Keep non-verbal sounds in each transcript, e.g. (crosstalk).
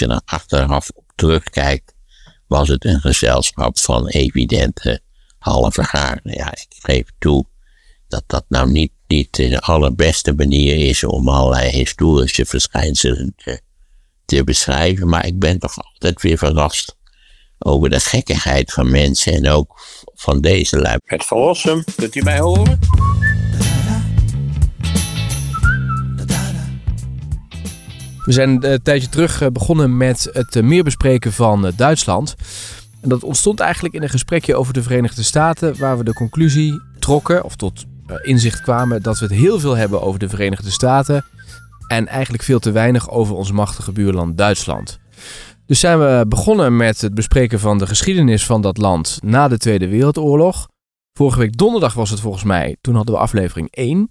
als je er achteraf op terugkijkt, was het een gezelschap van evidente halve garen. Ja, ik geef toe dat dat nou niet, niet de allerbeste manier is om allerlei historische verschijnselen te, beschrijven, maar ik ben toch altijd weer verrast over de gekkigheid van mensen en ook van deze lui. Het verlossen, kunt u mij horen? We zijn een tijdje terug eh, begonnen met het eh, meer bespreken van eh, Duitsland. En dat ontstond eigenlijk in een gesprekje over de Verenigde Staten, waar we de conclusie trokken, of tot inzicht kwamen, dat we het heel veel hebben over de Verenigde Staten en eigenlijk veel te weinig over ons machtige buurland Duitsland. Dus zijn we begonnen met het bespreken van de geschiedenis van dat land na de Tweede Wereldoorlog. Vorige week donderdag was het volgens mij, toen hadden we aflevering 1.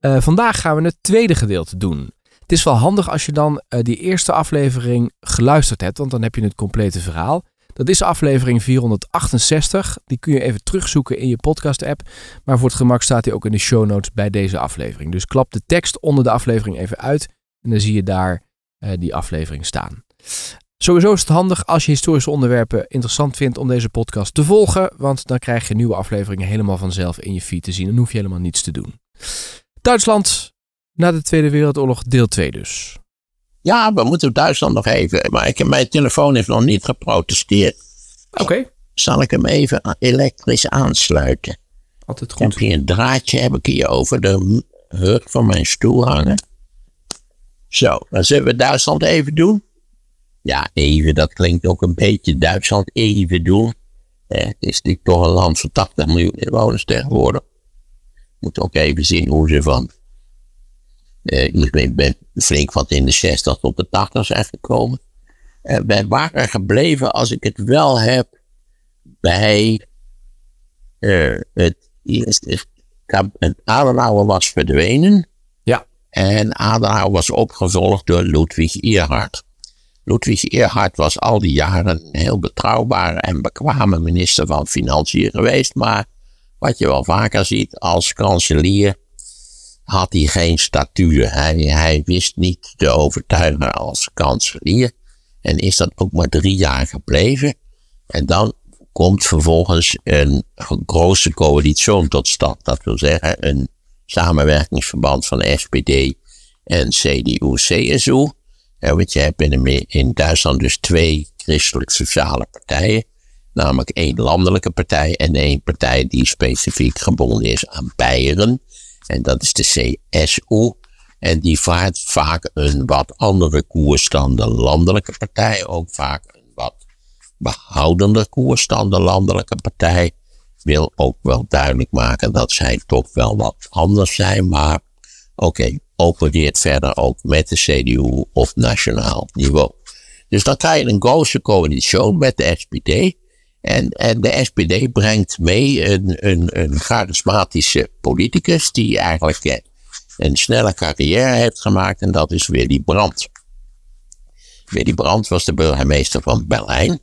vandaag gaan we het tweede gedeelte doen. Het is wel handig als je dan uh, die eerste aflevering geluisterd hebt, want dan heb je het complete verhaal. Dat is aflevering 468. Die kun je even terugzoeken in je podcast-app. Maar voor het gemak staat hij ook in de show notes bij deze aflevering. Dus klap de tekst onder de aflevering even uit en dan zie je daar uh, die aflevering staan. Sowieso is het handig als je historische onderwerpen interessant vindt om deze podcast te volgen, want dan krijg je nieuwe afleveringen helemaal vanzelf in je feed te zien. Dan hoef je helemaal niets te doen. Duitsland na de Tweede Wereldoorlog, deel 2 dus. Ja, we moeten Duitsland nog even. Maar ik, mijn telefoon heeft nog niet geprotesteerd. Oké. Zal ik hem even elektrisch aansluiten? Altijd goed. Heb je een draadje, heb ik hier over de hurk van mijn stoel hangen. Zo, dan zullen we Duitsland even doen. Ja, even, dat klinkt ook een beetje Duitsland even doen. het is natuurlijk toch een land van 80 miljoen inwoners tegenwoordig. Moet ook even zien hoe ze van ik ben flink wat in de 60 tot de 80 zijn gekomen. Uh, wij waren gebleven, als ik het wel heb, bij uh, het eerste. Adenauer was verdwenen. Ja. En Adenauer was opgevolgd door Ludwig Erhard. Ludwig Erhard was al die jaren een heel betrouwbare en bekwame minister van Financiën geweest. Maar wat je wel vaker ziet als kanselier had hij geen statuur. Hij, wist niet te overtuigen als kanselier. En is dat ook maar drie jaar gebleven. En dan komt vervolgens een grote coalitie tot stand. Dat wil zeggen een samenwerkingsverband van SPD en CDU-CSU. want je hebt in, in Duitsland dus twee christelijk-sociale partijen. Namelijk één landelijke partij en één partij die specifiek gebonden is aan Beieren. En dat is de CSU. En die vaart vaak een wat andere koers dan de landelijke partij. Ook vaak een wat behoudender koers dan de landelijke partij. Wil ook wel duidelijk maken dat zij toch wel wat anders zijn. Maar oké, okay, opereert verder ook met de CDU op nationaal niveau. Dus dan krijg je een grote coalitie met de SPD. En, en de SPD brengt mee een, een, een charismatische politicus die eigenlijk een snelle carrière heeft gemaakt en dat is Willy Brandt. Willy Brandt was de burgemeester van Berlijn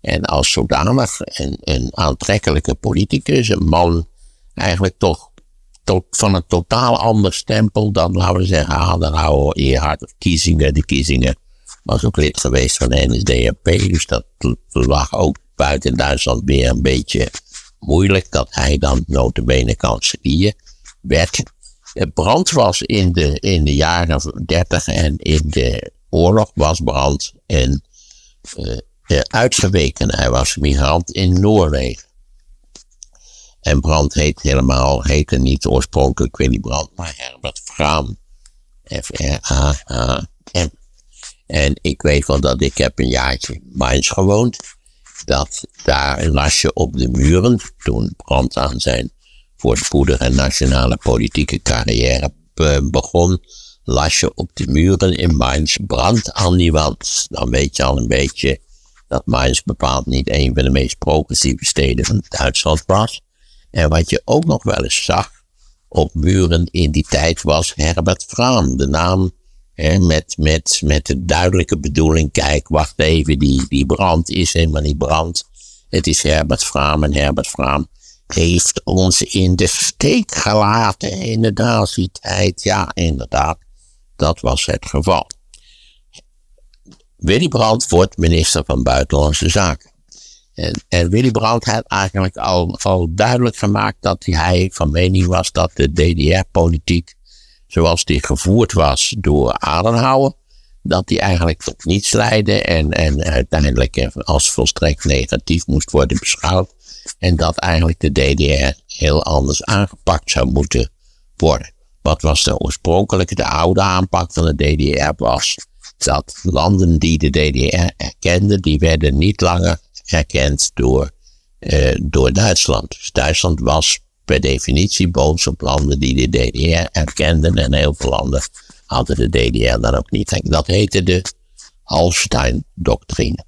en als zodanig een, een aantrekkelijke politicus, een man eigenlijk toch van een totaal ander stempel dan, laten we zeggen, Adenauer, Erhard of Kiesinger. De Kiesinger was ook lid geweest van de NSDAP, dus dat lag ook buiten Duitsland weer een beetje moeilijk dat hij dan notabene kanselier werd. Brand was in de, in de jaren 30 en in de oorlog was Brand een uh, uitgeweken. Hij was migrant in Noorwegen. En Brand heet helemaal, heette niet oorspronkelijk Willy Brand, maar Herbert Fraam. F-R-A-A-M. En ik weet wel dat ik heb een jaartje in Mainz gewoond dat daar las je op de muren, toen Brandt aan zijn voorspoedige nationale politieke carrière begon, las je op de muren in Mainz brand aan die wand. Dan weet je al een beetje dat Mainz bepaald niet een van de meest progressieve steden van Duitsland was. En wat je ook nog wel eens zag op muren in die tijd was Herbert Fraam, de naam met, met, met de duidelijke bedoeling, kijk, wacht even, die, die brand is helemaal niet brand. Het is Herbert Fraam en Herbert Fraam heeft ons in de steek gelaten in de nazi-tijd. Ja, inderdaad, dat was het geval. Willy Brandt wordt minister van Buitenlandse Zaken. En, en Willy Brandt had eigenlijk al, al duidelijk gemaakt dat hij van mening was dat de DDR-politiek, zoals die gevoerd was door Adenauer, dat die eigenlijk tot niets leidde en, en uiteindelijk als volstrekt negatief moest worden beschouwd. En dat eigenlijk de DDR heel anders aangepakt zou moeten worden. Wat was de oorspronkelijke, de oude aanpak van de DDR was dat landen die de DDR erkenden, die werden niet langer erkend door, uh, door Duitsland. Dus Duitsland was per definitie boos op landen die de DDR erkenden en heel veel landen hadden de DDR dan ook niet. Dat heette de Hallstein-doctrine.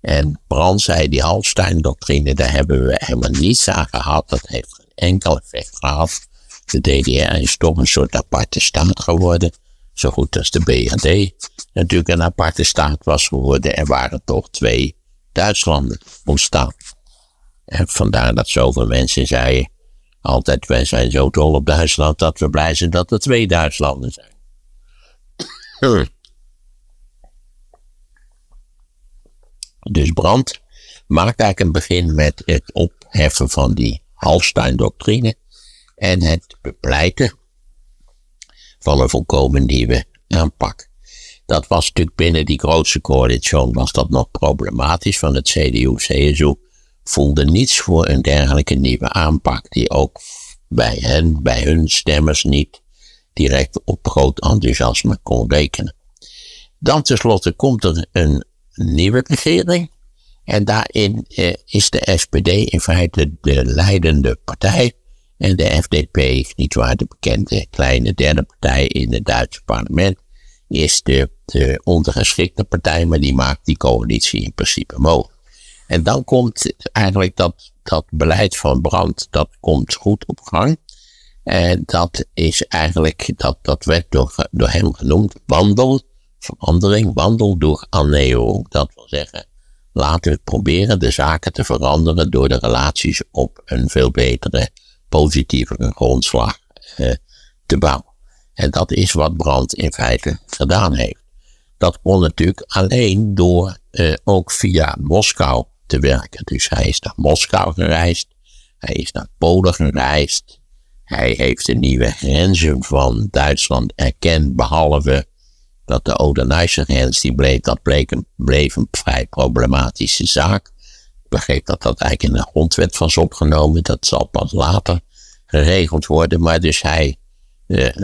En Brand zei, die Hallstein-doctrine, daar hebben we helemaal niets aan gehad. Dat heeft geen enkel effect gehad. De DDR is toch een soort aparte staat geworden. Zo goed als de BRD natuurlijk een aparte staat was geworden. Er waren toch twee Duitslanden ontstaan. En vandaar dat zoveel mensen zeiden altijd, wij zijn zo dol op Duitsland dat we blij zijn dat er twee Duitslanden zijn. (clears throat) Dus Brandt maakt eigenlijk een begin met het opheffen van die Hallstein-doctrine en het bepleiten van een volkomen nieuwe aanpak. Dat was natuurlijk binnen die grootste coalitie was dat nog problematisch van het CDU-CSU voelde niets voor een dergelijke nieuwe aanpak die ook bij hen, bij hun stemmers niet direct op groot enthousiasme kon rekenen. Dan tenslotte komt er een nieuwe regering. En daarin eh, is de SPD in feite de leidende partij. En de FDP, niet waar de bekende kleine derde partij in het Duitse parlement, is de, de ondergeschikte partij, maar die maakt die coalitie in principe mogelijk. En dan komt eigenlijk dat, dat beleid van Brand, dat komt goed op gang. En dat is eigenlijk, dat, dat werd door, door hem genoemd, wandel, verandering, wandel door anneo. Dat wil zeggen, laten we proberen de zaken te veranderen door de relaties op een veel betere, positievere grondslag eh, te bouwen. En dat is wat Brandt in feite gedaan heeft. Dat kon natuurlijk alleen door eh, ook via Moskou te werken. Dus hij is naar Moskou gereisd, hij is naar Polen gereisd, hij heeft de nieuwe grenzen van Duitsland erkend, behalve dat de Odenijse grens, die bleef, dat bleek een, bleef een vrij problematische zaak. Ik begreep dat dat eigenlijk in de grondwet was opgenomen, dat zal pas later geregeld worden, maar dus hij eh,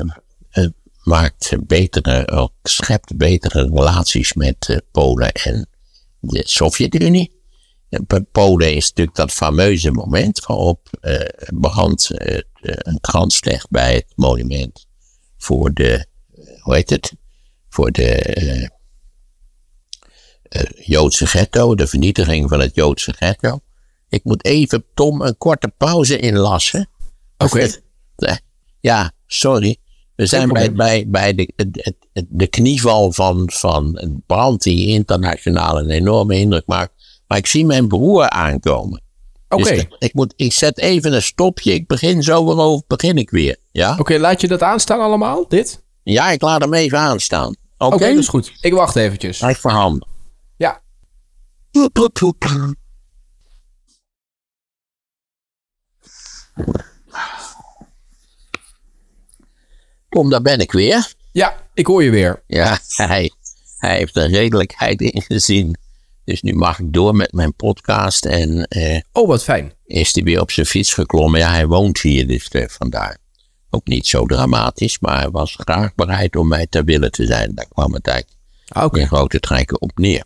eh, maakt betere, schept betere relaties met uh, Polen en de Sovjet-Unie. Polen is natuurlijk dat fameuze moment waarop uh, Brand uh, een krans legt bij het monument voor de, hoe heet het, voor de Joodse ghetto, de vernietiging van het Joodse ghetto. Ik moet even, Tom, een korte pauze inlassen. Oké. Ja, sorry. We zijn bij, bij, bij de, de, de knieval van, van Brand die internationaal een enorme indruk maakt. Maar ik zie mijn broer aankomen. Oké. Dus ik, moet, ik zet even een stopje. Ik begin zo weer begin ik weer. Ja? Oké, laat je dat aanstaan allemaal, dit? Ja, ik laat hem even aanstaan. Oké, okay, dat is goed. Ik wacht eventjes. Hij verhanden. Ja. Kom, daar ben ik weer. Ja, ik hoor je weer. Ja, (laughs) hij, hij heeft een redelijkheid ingezien. Dus nu mag ik door met mijn podcast. En, eh, oh, wat fijn. Is hij weer op zijn fiets geklommen. Ja, hij woont hier, dus eh, vandaar. Ook niet zo dramatisch, maar hij was graag bereid om mij ter willen te zijn. Daar kwam het eigenlijk ah, okay. in grote trekken op neer.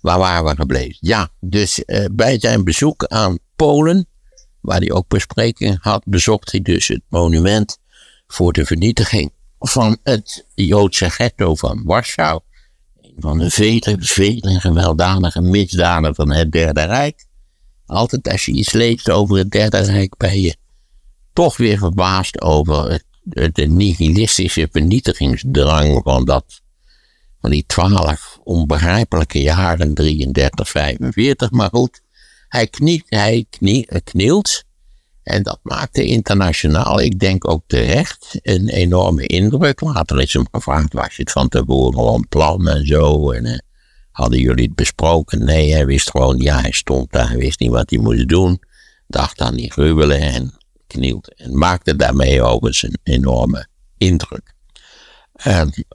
Waar waren we gebleven? Ja, dus eh, bij zijn bezoek aan Polen, waar hij ook bespreking had, bezocht hij dus het monument voor de vernietiging van het Joodse ghetto van Warschau. Van de vele, vele gewelddadige misdaden van het Derde Rijk. Altijd als je iets leest over het Derde Rijk ben je toch weer verbaasd over het, de nihilistische vernietigingsdrang van, dat, van die twaalf onbegrijpelijke jaren, 33, 45. Maar goed, hij, kniet, hij knie, knielt En dat maakte internationaal, ik denk ook terecht, een enorme indruk. Later is hem gevraagd, was je het van tevoren al een plan en zo? En, eh, hadden jullie het besproken? Nee, hij wist gewoon, ja, hij stond daar, hij wist niet wat hij moest doen. Dacht aan die gruwelen en knielde. En maakte daarmee overigens een enorme indruk.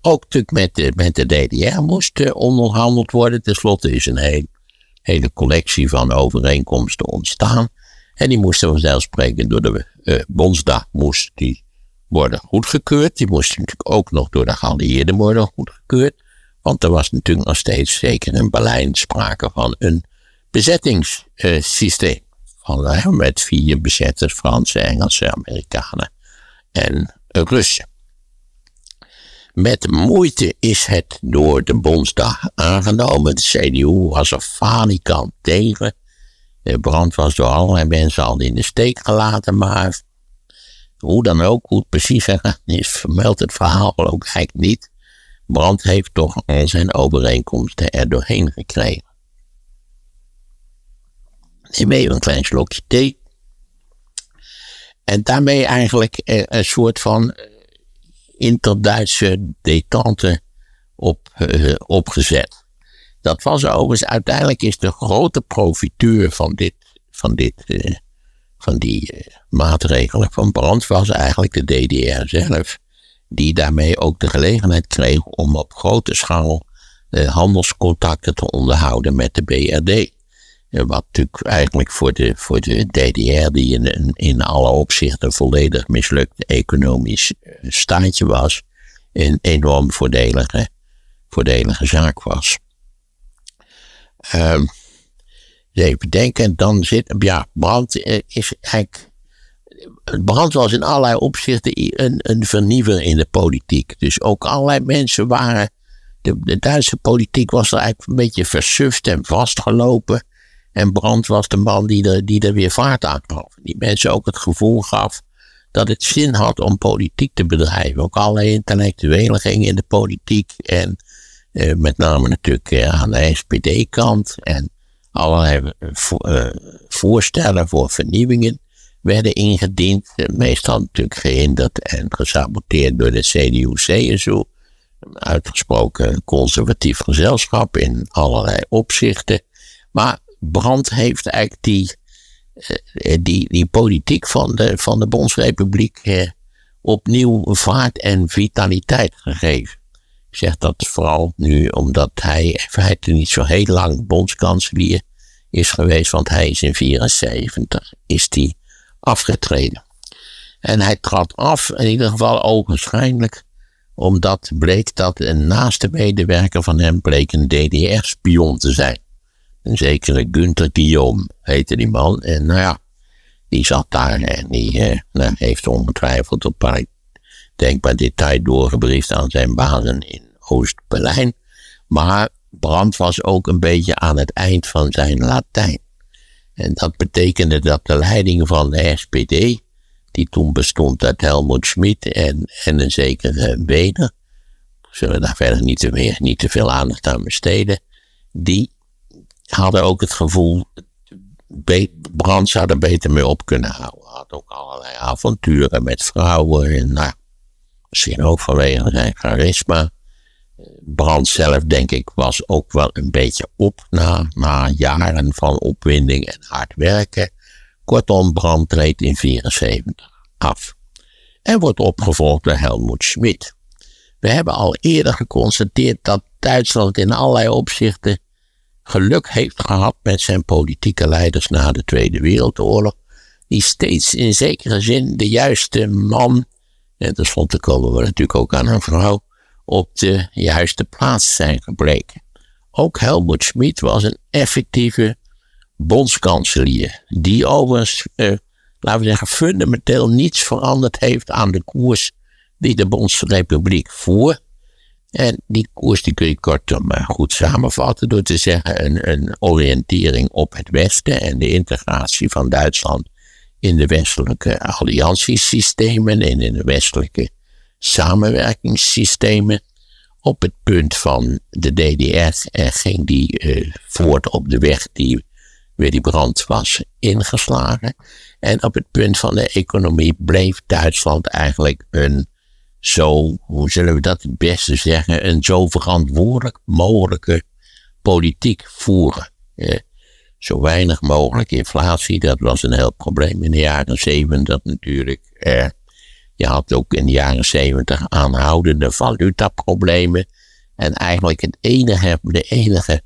Ook natuurlijk met de, met de DDR moest uh, onderhandeld worden. Ten slotte is een hele collectie van overeenkomsten ontstaan. En die moesten vanzelfsprekend door de uh, Bondsdag moest die worden goedgekeurd. Die moesten natuurlijk ook nog door de geallieerden worden goedgekeurd. Want er was natuurlijk nog steeds, zeker in Berlijn, sprake van een bezettingssysteem. Van, met vier bezetters, Fransen, Engelsen, Amerikanen en Russen. Met moeite is het door de Bondsdag aangenomen. De CDU was er falikant tegen. De brand was door allerlei mensen al in de steek gelaten, maar hoe dan ook, hoe het precies is, vermeldt het verhaal ook eigenlijk niet. Brand heeft toch al zijn overeenkomsten er doorheen gekregen. Neem even een klein slokje thee. En daarmee eigenlijk een soort van eh, inter-Duitse detente op, uh, opgezet. Dat was overigens, uiteindelijk is de grote profiteur van dit, van dit, uh, van die uh, maatregelen van brand was eigenlijk de DDR zelf. Die daarmee ook de gelegenheid kreeg om op grote schaal uh, handelscontacten te onderhouden met de BRD. Wat natuurlijk eigenlijk voor de, voor de DDR, die in, in alle opzichten volledig mislukt economisch staatje was, een enorm voordelige, voordelige zaak was. Um, even denken, dan zit, ja, brand is eigenlijk, brand was in allerlei opzichten een, een vernieuwer in de politiek. Dus ook allerlei mensen waren, de, de Duitse politiek was er eigenlijk een beetje versuft en vastgelopen. En Brand was de man die er, die er weer vaart aan gaf. Die mensen ook het gevoel gaf dat het zin had om politiek te bedrijven. Ook allerlei intellectuelen gingen in de politiek. En eh, met name natuurlijk eh, aan de SPD-kant. En allerlei uh, voorstellen voor vernieuwingen werden ingediend. meestal natuurlijk gehinderd en gesaboteerd door de CDU-CSU. Uitgesproken conservatief gezelschap in allerlei opzichten. Maar Brand heeft eigenlijk die, die, die politiek van de, van de Bondsrepubliek opnieuw vaart en vitaliteit gegeven. Ik zeg dat vooral nu omdat hij in feite niet zo heel lang bondskanselier is geweest, want hij is in 74 is die afgetreden. En hij trad af, in ieder geval ogenschijnlijk, omdat bleek dat een naaste medewerker van hem bleek een DDR-spion te zijn. Een zekere Günther Guillaume heette die man. En nou ja, die zat daar en die nou, heeft ongetwijfeld op denkbaar detail doorgebriefd aan zijn bazen in Oost-Berlijn. Maar Brandt was ook een beetje aan het eind van zijn Latijn. En dat betekende dat de leiding van de SPD, die toen bestond uit Helmut Schmidt en, en een zekere Wener, zullen daar verder niet te, meer, niet te veel aandacht aan besteden, die hadden ook het gevoel, Brandt zou er beter mee op kunnen houden. Had ook allerlei avonturen met vrouwen en nou, Misschien ook vanwege zijn charisma. Brand zelf, denk ik, was ook wel een beetje op na, na jaren van opwinding en hard werken. Kortom, Brand treedt in 74 af. En wordt opgevolgd door Helmut Schmidt. We hebben al eerder geconstateerd dat Duitsland in allerlei opzichten geluk heeft gehad met zijn politieke leiders na de Tweede Wereldoorlog, die steeds in zekere zin de juiste man en tenslotte komen we natuurlijk ook aan een vrouw op de juiste plaats zijn gebleken. Ook Helmut Schmidt was een effectieve bondskanselier, die overigens, eh, laten we zeggen, fundamenteel niets veranderd heeft aan de koers die de Bondsrepubliek voer. En die koers die kun je kortom maar goed samenvatten door te zeggen een, een oriëntering op het Westen en de integratie van Duitsland in de westelijke alliantiesystemen en in de westelijke samenwerkingssystemen. Op het punt van de DDR ging die uh, voort op de weg die Willy Brandt was ingeslagen. En op het punt van de economie bleef Duitsland eigenlijk een zo, hoe zullen we dat het beste zeggen, een zo verantwoordelijk mogelijke politiek voeren. Eh, zo weinig mogelijk inflatie, dat was een heel probleem in de jaren zeventig natuurlijk. Eh, je had ook in de jaren zeventig aanhoudende valutaproblemen. En eigenlijk het enige, de enige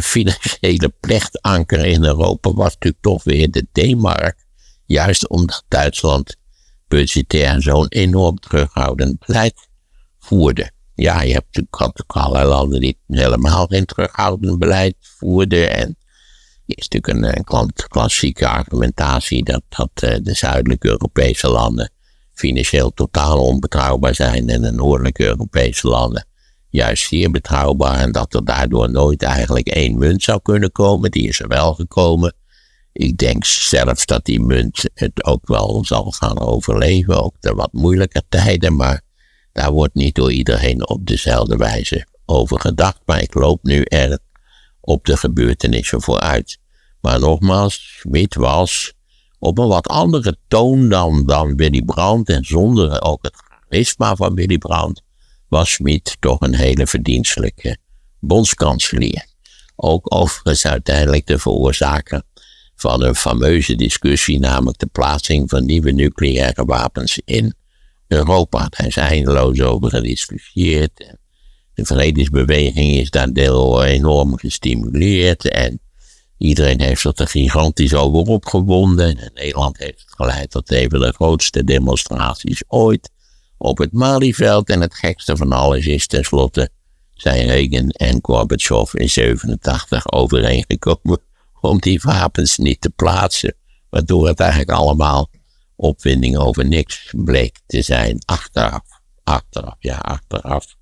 financiële plechtanker in Europa was natuurlijk toch weer de D-mark. Juist omdat Duitsland budgetair zo'n enorm terughoudend beleid voerde. Ja, je hebt natuurlijk allerlei landen die helemaal geen terughoudend beleid voerden. En is natuurlijk een, een klassieke argumentatie dat, dat uh, de zuidelijke Europese landen financieel totaal onbetrouwbaar zijn en de noordelijke Europese landen juist zeer betrouwbaar en dat er daardoor nooit eigenlijk één munt zou kunnen komen. Die is er wel gekomen. Ik denk zelfs dat die munt het ook wel zal gaan overleven, ook de wat moeilijke tijden, maar daar wordt niet door iedereen op dezelfde wijze over gedacht. Maar ik loop nu er op de gebeurtenissen vooruit. Maar nogmaals, Schmid was op een wat andere toon dan, dan Willy Brandt en zonder ook het charisma van Willy Brandt was Schmid toch een hele verdienstelijke bondskanselier. Ook overigens uiteindelijk de veroorzaker van een fameuze discussie, namelijk de plaatsing van nieuwe nucleaire wapens in Europa. Daar is eindeloos over gediscussieerd. De vredesbeweging is daar deel enorm gestimuleerd en iedereen heeft zich er gigantisch over opgewonden. En Nederland heeft geleid tot een van de grootste demonstraties ooit op het Malieveld. En het gekste van alles is tenslotte zijn Reagan en Gorbachev in 87 overeengekomen om die wapens niet te plaatsen. Waardoor het eigenlijk allemaal opwinding over niks bleek te zijn. Achteraf, achteraf, ja, achteraf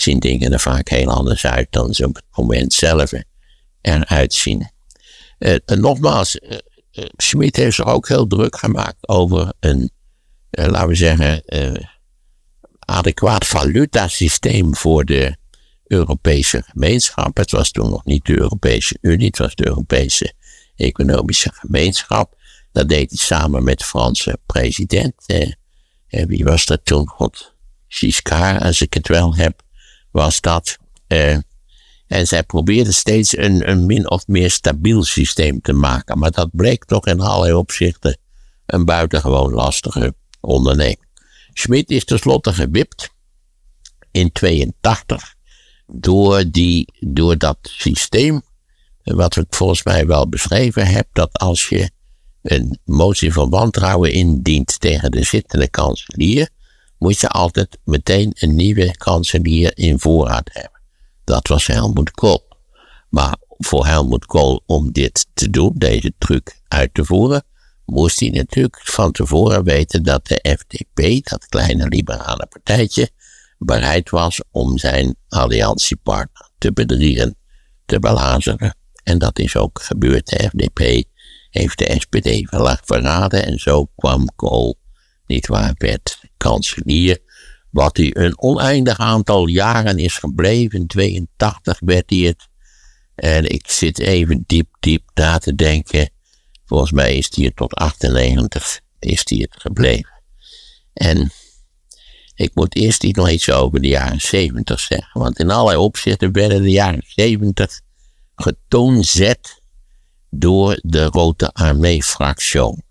zien dingen er vaak heel anders uit dan ze op het moment zelf eruit zien. Uh, nogmaals, uh, uh, Schmid heeft zich ook heel druk gemaakt over een, laten we zeggen, adequaat valutasysteem voor de Europese gemeenschap. Het was toen nog niet de Europese Unie, het was de Europese Economische Gemeenschap. Dat deed hij samen met de Franse president. Eh, wie was dat toen? God, Giscard, als ik het wel heb, was dat. Eh, en zij probeerden steeds een, een min of meer stabiel systeem te maken. Maar dat bleek toch in allerlei opzichten een buitengewoon lastige onderneming. Schmid is tenslotte gewipt in 82 door, die, door dat systeem, wat ik volgens mij wel beschreven heb, dat als je een motie van wantrouwen indient tegen de zittende kanselier, moet je altijd meteen een nieuwe kanselier in voorraad hebben. Dat was Helmut Kool. Maar voor Helmut Kool om dit te doen, deze truc uit te voeren, moest hij natuurlijk van tevoren weten dat de FDP, dat kleine liberale partijtje, bereid was om zijn alliantiepartner te bedriegen, te belazeren. En dat is ook gebeurd. De FDP heeft de SPD verraden en zo kwam Kool, nietwaar, werd kanselier. Wat hij een oneindig aantal jaren is gebleven. In 82 werd hij het. En ik zit even diep, diep na te denken. Volgens mij is hij het tot 98 is hij het gebleven. En ik moet eerst iets nog iets over de jaren 70 zeggen. Want in allerlei opzichten werden de jaren 70 getoonzet door de Rode Armee-fractie.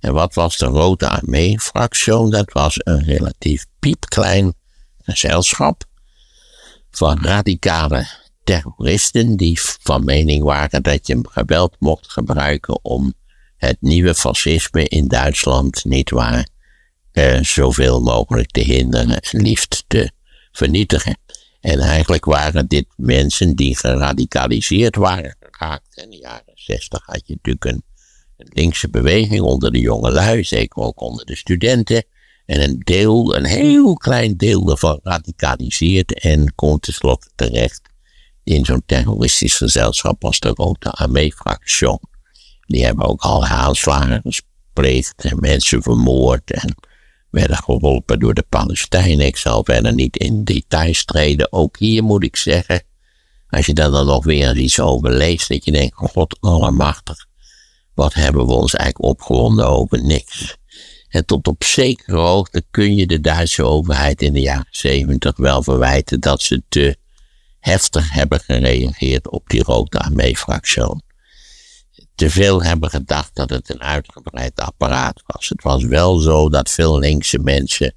En wat was de Rode Armee-fractie? Dat was een relatief piepklein gezelschap van radicale terroristen die van mening waren dat je geweld mocht gebruiken om het nieuwe fascisme in Duitsland, niet waar, eh, zoveel mogelijk te hinderen en liefst te vernietigen. En eigenlijk waren dit mensen die geradicaliseerd waren geraakt. In de jaren 60 had je natuurlijk een, linkse beweging onder de jonge lui, zeker ook onder de studenten. En een deel, een heel klein deel daarvan radicaliseerd en kon tenslotte terecht in zo'n terroristisch gezelschap als de Rode Armee-fractie. Die hebben ook al aanslagen gepleegd en mensen vermoord en werden geholpen door de Palestijnen. Ik zal verder niet in details treden. Ook hier moet ik zeggen, als je daar dan nog weer iets over leest, dat je denkt, god allemachtig, wat hebben we ons eigenlijk opgewonden over niks. En tot op zekere hoogte kun je de Duitse overheid in de jaren zeventig wel verwijten dat ze te heftig hebben gereageerd op die Rode Armee-fractie. Te veel hebben gedacht dat het een uitgebreid apparaat was. Het was wel zo dat veel linkse mensen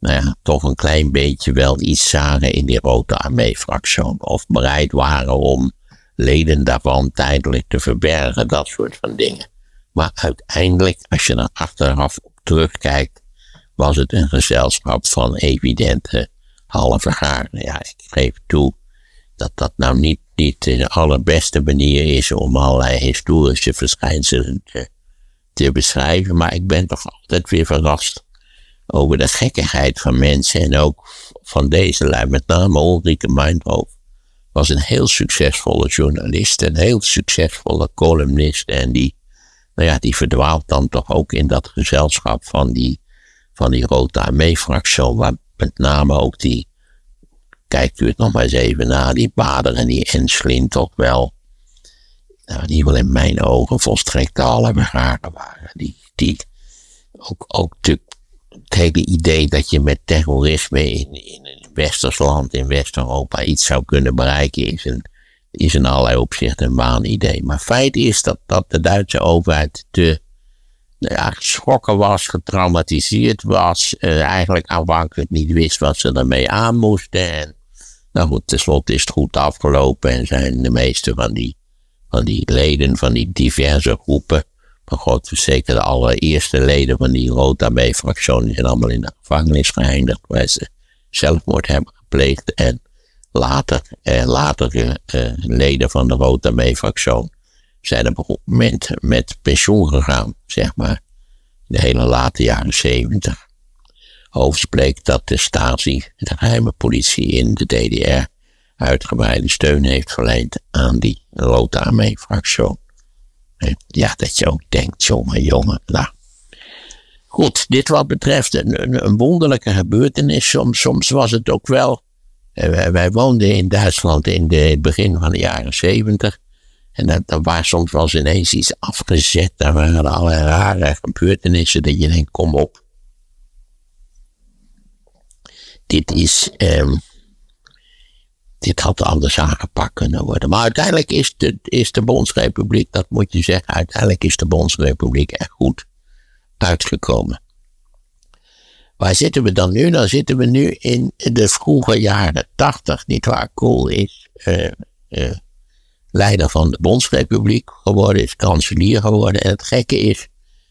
nou ja, toch een klein beetje wel iets zagen in die Rode Armee-fractie. Of bereid waren om leden daarvan tijdelijk te verbergen, dat soort van dingen. Maar uiteindelijk, als je er achteraf op terugkijkt, was het een gezelschap van evidente halve garen. Ja, ik geef toe dat dat nou niet, niet de allerbeste manier is om allerlei historische verschijnselen te, beschrijven, maar ik ben toch altijd weer verrast over de gekkigheid van mensen en ook van deze lui, met name Ulrike Meinhof, was een heel succesvolle journalist, een heel succesvolle columnist en die, nou ja, die verdwaalt dan toch ook in dat gezelschap van die, van die Armee-fractie, waar met name ook die, kijkt u het nog maar eens even na, die Bader en die Enslin toch wel, nou, die wel in mijn ogen volstrekt alle begaren waren. Die, die ook, ook het hele idee dat je met terrorisme in, in westers land, in West-Europa, iets zou kunnen bereiken, is, een, is in allerlei opzichten een waanidee. Maar feit is dat, dat de Duitse overheid te ja, geschrokken was, getraumatiseerd was, eh, eigenlijk aanvankelijk niet wist wat ze ermee aan moesten. En nou goed, tenslotte is het goed afgelopen en zijn de meeste van die, van die leden van die diverse groepen maar God zeker de allereerste leden van die Rode Armee-fractie zijn allemaal in de gevangenis geëindigd, waar ze zelfmoord hebben gepleegd. En later, eh, later eh, leden van de Rode Armee-fractie zijn op een moment met pensioen gegaan, zeg maar. De hele late jaren zeventig. Hoofdspreekt dat de Stasi, de geheime politie in de DDR, uitgebreide steun heeft verleend aan die Rode Armee-fractie. Ja, dat je ook denkt, jongen, jongen. Nou. Goed, dit wat betreft een, een wonderlijke gebeurtenis. Soms, soms was het ook wel. Eh, wij, woonden in Duitsland in het begin van de jaren zeventig. En dat, dat was soms wel eens ineens iets afgezet. Daar waren allerlei rare gebeurtenissen dat je denkt, kom op. Dit is. Um, dit had anders aangepakt kunnen worden. Maar uiteindelijk is de, is de Bondsrepubliek, dat moet je zeggen, uiteindelijk is de Bondsrepubliek echt goed uitgekomen. Waar zitten we dan nu? Dan zitten we nu in de vroege jaren tachtig, nietwaar? Kool is uh, uh, leider van de Bondsrepubliek geworden, is kanselier geworden. En het gekke is,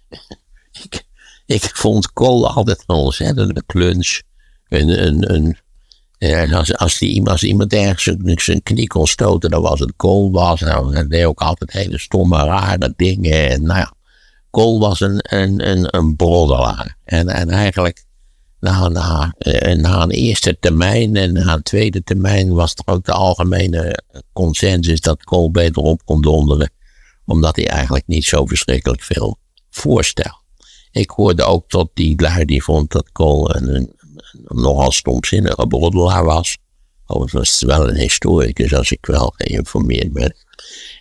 (laughs) ik, ik vond Kool altijd een ontzettende kluns. Een, een, een ja, als, als, die, iemand ergens zijn knie kon stoten, dan was het Kool was. Nou, hij deed ook altijd hele stomme, rare dingen. En nou ja, Kool was een, een, een, een. En, en eigenlijk na, na, eh, na een eerste termijn en na een tweede termijn was er ook de algemene consensus dat Kool beter op kon donderen. Omdat hij eigenlijk niet zo verschrikkelijk veel voorstelde. Ik hoorde ook tot die lui die vond dat Kool een, een nogal stomzinnige broddelaar was. Overigens wel een historicus als ik wel geïnformeerd ben.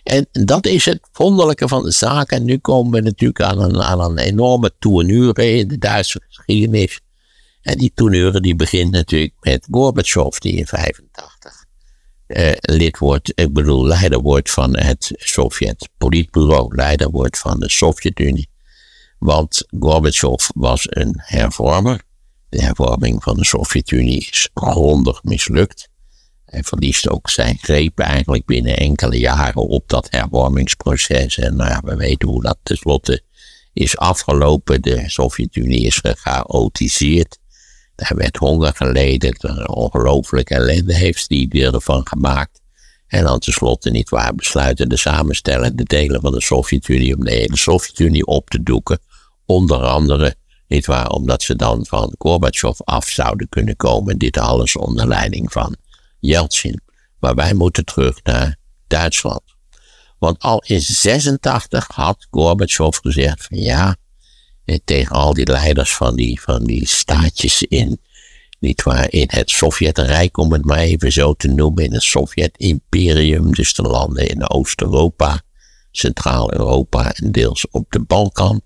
En dat is het wonderlijke van de zaak. En nu komen we natuurlijk aan een, aan een enorme tournure in de Duitse geschiedenis. En die tournure die begint natuurlijk met Gorbachev, die in 85 eh, lid wordt, ik bedoel leider wordt van het Sovjet-politbureau, leider wordt van de Sovjet-Unie. Want Gorbachev was een hervormer. De hervorming van de Sovjet-Unie is grondig mislukt. Hij verliest ook zijn greep eigenlijk binnen enkele jaren op dat hervormingsproces. En nou ja, we weten hoe dat tenslotte is afgelopen. De Sovjet-Unie is gechaotiseerd. Daar werd honger geleden. Een ongelooflijke ellende heeft die ervan gemaakt. En dan tenslotte niet waar besluiten de samenstellende delen van de Sovjet-Unie om de hele Sovjet-Unie op te doeken. Onder andere niet waar? Omdat ze dan van Gorbachev af zouden kunnen komen. Dit alles onder leiding van Yeltsin. Maar wij moeten terug naar Duitsland. Want al in 86 had Gorbachev gezegd van ja, tegen al die leiders van die, van die staatjes in, niet waar, in het Sovjetrijk, om het maar even zo te noemen, in het Sovjet-imperium, dus de landen in Oost-Europa, Centraal-Europa en deels op de Balkan.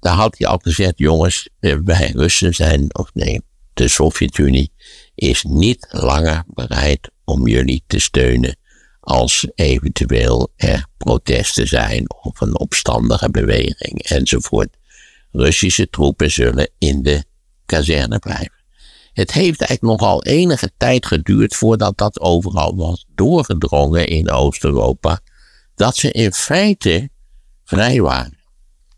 Daar had hij al gezegd, jongens, eh, wij Russen zijn, of nee, de Sovjet-Unie is niet langer bereid om jullie te steunen als eventueel er protesten zijn of een opstandige beweging enzovoort. Russische troepen zullen in de kazerne blijven. Het heeft eigenlijk nogal enige tijd geduurd voordat dat overal was doorgedrongen in Oost-Europa, dat ze in feite vrij waren.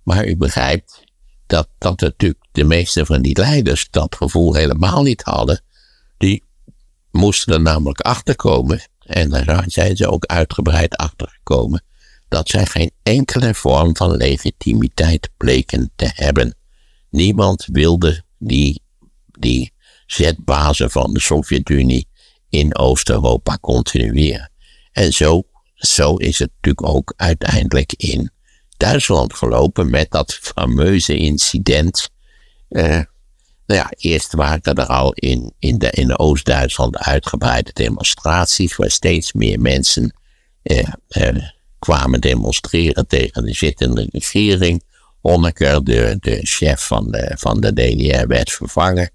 Maar u begrijpt dat, dat natuurlijk de meeste van die leiders dat gevoel helemaal niet hadden. Moesten er namelijk achterkomen, en daar zijn ze ook uitgebreid achtergekomen, dat zij geen enkele vorm van legitimiteit bleken te hebben. Niemand wilde die, die zetbazen van de Sovjet-Unie in Oost-Europa continueren. En zo, zo is het natuurlijk ook uiteindelijk in Duitsland gelopen met dat fameuze incident. Uh, nou ja, eerst waren er al in, in, de, in Oost-Duitsland uitgebreide demonstraties, waar steeds meer mensen uh, uh, kwamen demonstreren tegen de zittende regering. Honecker, de, de chef van de, van de DDR, werd vervangen.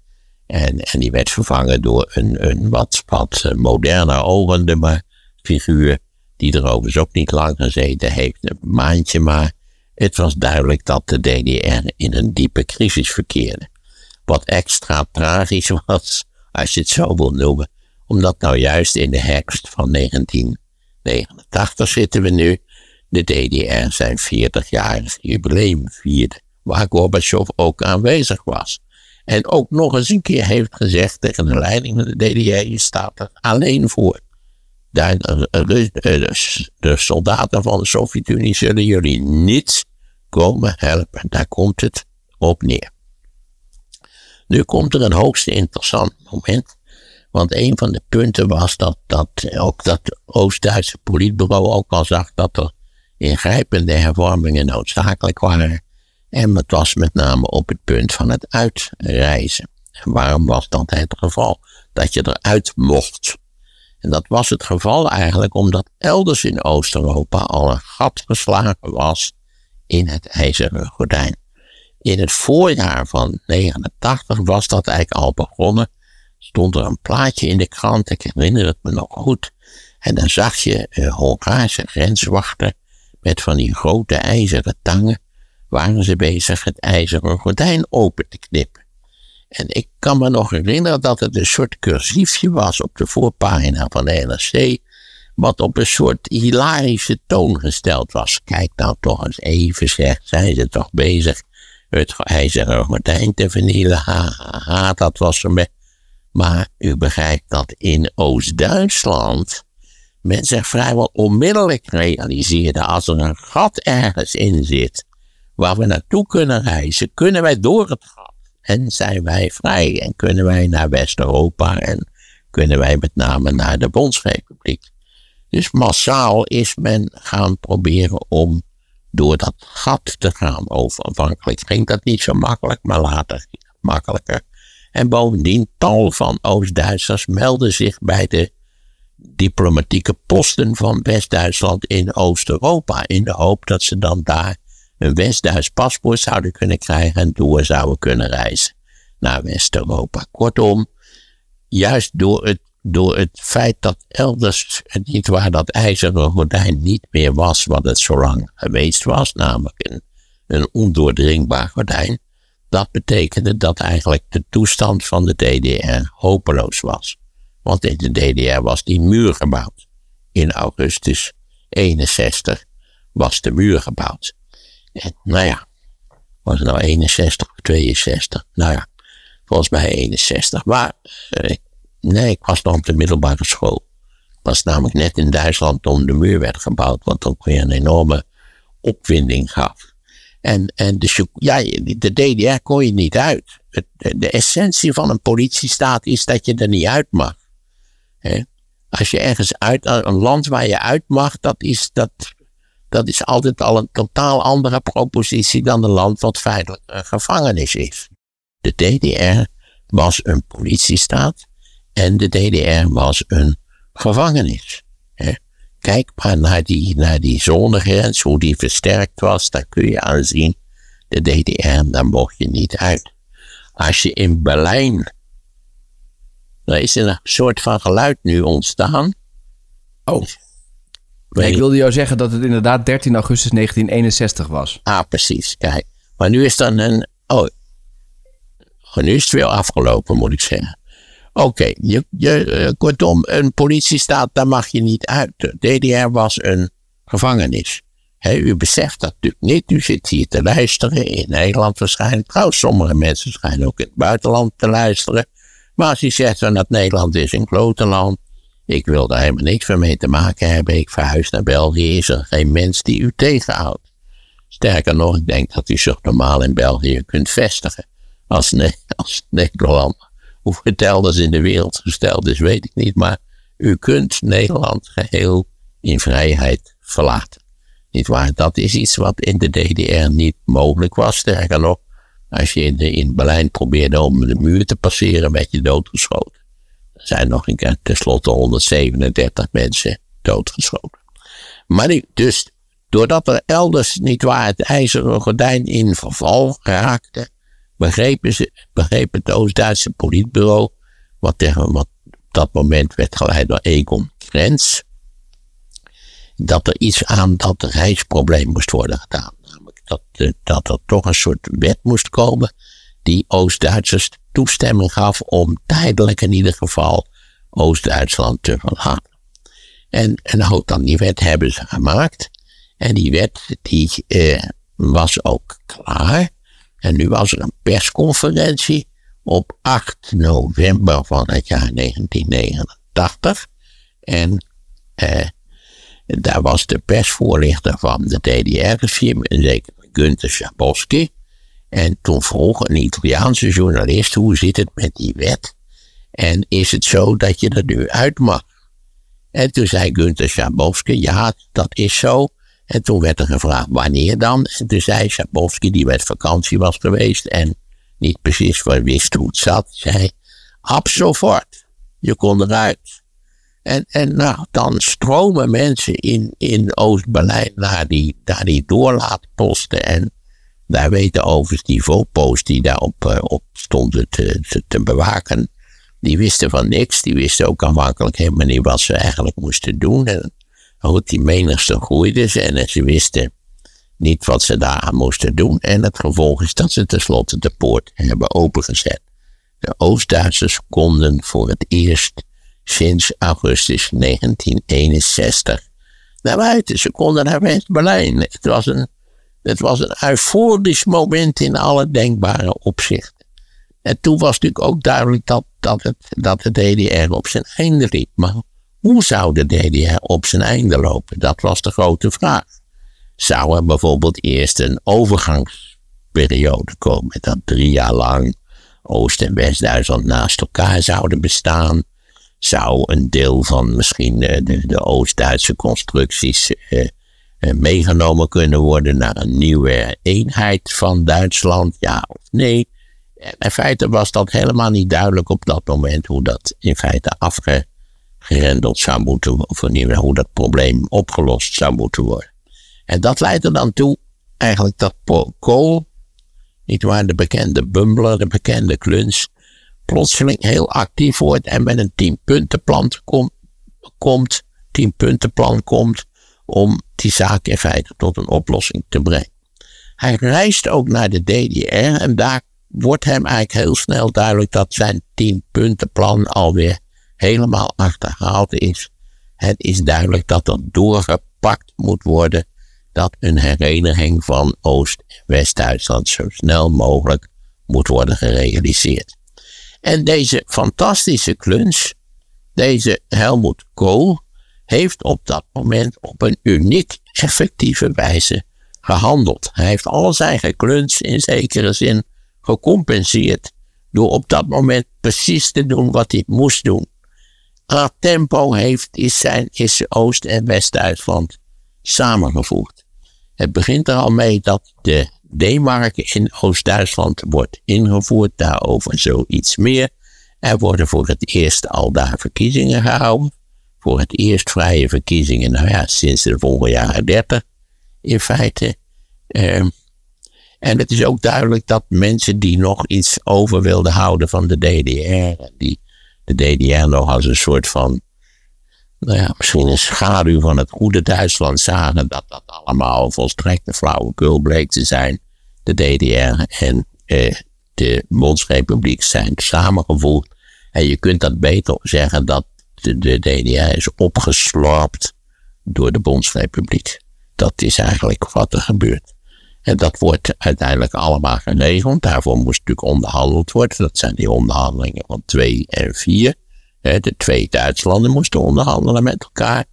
En, en die werd vervangen door een, een wat, wat moderner maar figuur, die er overigens ook niet lang gezeten heeft, een maandje maar. Het was duidelijk dat de DDR in een diepe crisis verkeerde. Wat extra tragisch was, als je het zo wil noemen, omdat nou juist in de herfst van 1989 zitten we nu, de DDR zijn 40-jarig jubileum vierde, waar Gorbachev ook aanwezig was. En ook nog eens een keer heeft gezegd tegen de leiding van de DDR, je staat er alleen voor. Daar, de, de soldaten van de Sovjet-Unie zullen jullie niet komen helpen. Daar komt het op neer. Nu komt er een hoogst interessant moment. Want een van de punten was dat, dat ook dat Oost-Duitse politbureau ook al zag dat er ingrijpende hervormingen noodzakelijk waren. En het was met name op het punt van het uitreizen. En waarom was dat het geval? Dat je eruit mocht. En dat was het geval eigenlijk omdat elders in Oost-Europa al een gat geslagen was in het ijzeren gordijn. In het voorjaar van 89 was dat eigenlijk al begonnen. Stond er een plaatje in de krant, ik herinner het me nog goed. En dan zag je uh, Hongaarse grenswachten met van die grote ijzeren tangen. Waren ze bezig het ijzeren gordijn open te knippen. En ik kan me nog herinneren dat het een soort cursiefje was op de voorpagina van de NRC wat op een soort hilarische toon gesteld was. Kijk nou toch eens even, zeg, zijn ze toch bezig het ijzeren gordijn te vernielen? Ha, ha, ha, dat was er. Maar u begrijpt dat in Oost-Duitsland men zich vrijwel onmiddellijk realiseerde als er een gat ergens in zit waar we naartoe kunnen reizen, kunnen wij door het gat en zijn wij vrij en kunnen wij naar West-Europa en kunnen wij met name naar de Bondsrepubliek. Dus massaal is men gaan proberen om door dat gat te gaan. Overvankelijk ging dat niet zo makkelijk, maar later makkelijker. En bovendien, tal van Oost-Duitsers melden zich bij de diplomatieke posten van West-Duitsland in Oost-Europa. In de hoop dat ze dan daar een West-Duits paspoort zouden kunnen krijgen en door zouden kunnen reizen naar West-Europa. Kortom, juist door het door het feit dat elders niet waar dat ijzeren gordijn niet meer was wat het zo lang geweest was, namelijk een, ondoordringbaar gordijn, dat betekende dat eigenlijk de toestand van de DDR hopeloos was. Want in de DDR was die muur gebouwd. In augustus 61 was de muur gebouwd. Nou ja, was het nou 61 of 62? Nou ja, volgens mij 61. Maar eh, Nee, ik was nog op de middelbare school. Ik was namelijk net in Duitsland toen de muur werd gebouwd, wat ook weer een enorme opwinding gaf. En, en de, ja, de DDR kon je niet uit. de, de, essentie van een politiestaat is dat je er niet uit mag. Als je ergens uit, een land waar je uit mag, dat is, dat, dat is altijd al een totaal andere propositie dan een land wat feitelijk een gevangenis is. De DDR was een politiestaat en de DDR was een gevangenis. Kijk maar naar die, naar die zonegrens, hoe die versterkt was, daar kun je aan zien. De DDR, daar mocht je niet uit. Als je in Berlijn, er is een soort van geluid nu ontstaan. Oh. ik wilde jou zeggen dat het inderdaad 13 augustus 1961 was. Ah, precies. Kijk. Maar nu is dan een. Oh. Nu is het weer afgelopen, moet ik zeggen. Oké, je, je, eh, kortom, een politiestaat, daar mag je niet uit. DDR was een gevangenis. u beseft dat natuurlijk niet. U zit hier te luisteren, in Nederland waarschijnlijk. Trouwens, sommige mensen schijnen ook in het buitenland te luisteren. Maar als je zegt dat Nederland is een klote land, ik wil daar helemaal niks van mee te maken hebben. Ik verhuis naar België, is er geen mens die u tegenhoudt. Sterker nog, ik denk dat u zich normaal in België kunt vestigen als, ne als. Hoe het elders in de wereld gesteld is, weet ik niet. Maar u kunt Nederland geheel in vrijheid verlaten. Niet waar? Dat is iets wat in de DDR niet mogelijk was. Sterker nog, als je in, in Berlijn probeerde om de muur te passeren, werd je doodgeschoten. Er zijn nog een keer tenslotte 137 mensen doodgeschoten. Maar nu, dus doordat er elders niet waar het ijzeren gordijn in verval raakte, begrepen ze, begreep het Oost-Duitse politbureau, wat, tegen, wat op dat moment werd geleid door Egon Krenz, dat er iets aan dat reisprobleem moest worden gedaan. Namelijk dat, eh, dat er toch een soort wet moest komen die Oost-Duitsers toestemming gaf om tijdelijk in ieder geval Oost-Duitsland te verlaten. En, en dan die wet hebben ze gemaakt. En die wet die eh, was ook klaar. En nu was er een persconferentie op 8 november van het jaar 1989. En eh, daar was de persvoorlichter van de DDR-regime, zeker Gunther Schabowski. En toen vroeg een Italiaanse journalist, hoe zit het met die wet? En is het zo dat je er nu uit mag? En toen zei Gunther Schabowski, ja, dat is zo. En toen werd er gevraagd wanneer dan. En toen zei Schabowski, die met vakantie was geweest en niet precies wist hoe het zat, zei, ab sofort, je kon eruit. En, en nou, dan stromen mensen in, in Oost-Berlijn naar die, naar die doorlaatposten. En daar weten overigens die VOPO's die daarop uh, op stonden te, te, te, bewaken, die wisten van niks. Die wisten ook aanvankelijk helemaal niet wat ze eigenlijk moesten doen. En goed, die menigste groeide ze en ze wisten niet wat ze daaraan moesten doen. En het gevolg is dat ze tenslotte de poort hebben opengezet. De Oost-Duitsers konden voor het eerst sinds augustus 1961 naar buiten. Ze konden naar West-Berlijn. Het was een, het was een euforisch moment in alle denkbare opzichten. En toen was natuurlijk ook duidelijk dat, dat, het, dat de DDR op zijn einde liep. Maar hoe zou de DDR op zijn einde lopen? Dat was de grote vraag. Zou er bijvoorbeeld eerst een overgangsperiode komen, dat drie jaar lang Oost- en West-Duitsland naast elkaar zouden bestaan? Zou een deel van misschien eh, de, de Oost-Duitse constructies eh, eh, meegenomen kunnen worden naar een nieuwe eenheid van Duitsland? Ja of nee? In feite was dat helemaal niet duidelijk op dat moment hoe dat in feite afge gerendeld zou moeten of hoe dat probleem opgelost zou moeten worden. En dat leidt er dan toe eigenlijk dat Kool, niet waar, de bekende bumbler, de bekende kluns, plotseling heel actief wordt en met een tienpuntenplan kom, komt, tienpuntenplan komt om die zaak in feite tot een oplossing te brengen. Hij reist ook naar de DDR en daar wordt hem eigenlijk heel snel duidelijk dat zijn tienpuntenplan alweer helemaal achterhaald is. Het is duidelijk dat er doorgepakt moet worden dat een hereniging van Oost- en West-Duitsland zo snel mogelijk moet worden gerealiseerd. En deze fantastische kluns, deze Helmut Kohl, heeft op dat moment op een uniek effectieve wijze gehandeld. Hij heeft al zijn gekluns in zekere zin gecompenseerd door op dat moment precies te doen wat hij moest doen haar tempo heeft, is, zijn, is Oost- en West-Duitsland samengevoegd. Het begint er al mee dat de D-mark in Oost-Duitsland wordt ingevoerd, daarover zoiets meer. Er worden voor het eerst al daar verkiezingen gehouden. Voor het eerst vrije verkiezingen, nou ja, sinds de volgende jaren 30 in feite. Ehm, en het is ook duidelijk dat mensen die nog iets over wilden houden van de DDR, die de DDR nog als een soort van, nou ja, misschien een schaduw van het goede Duitsland zagen, dat dat allemaal volstrekt een flauwekul bleek te zijn. De DDR en eh, de Bondsrepubliek zijn samengevoegd. En je kunt dat beter zeggen dat de, de DDR is opgeslorpt door de Bondsrepubliek. Dat is eigenlijk wat er gebeurt. En dat wordt uiteindelijk allemaal geregeld. Daarvoor moest natuurlijk onderhandeld worden. Dat zijn die onderhandelingen van 2 en 4. De twee Duitslanden moesten onderhandelen met elkaar.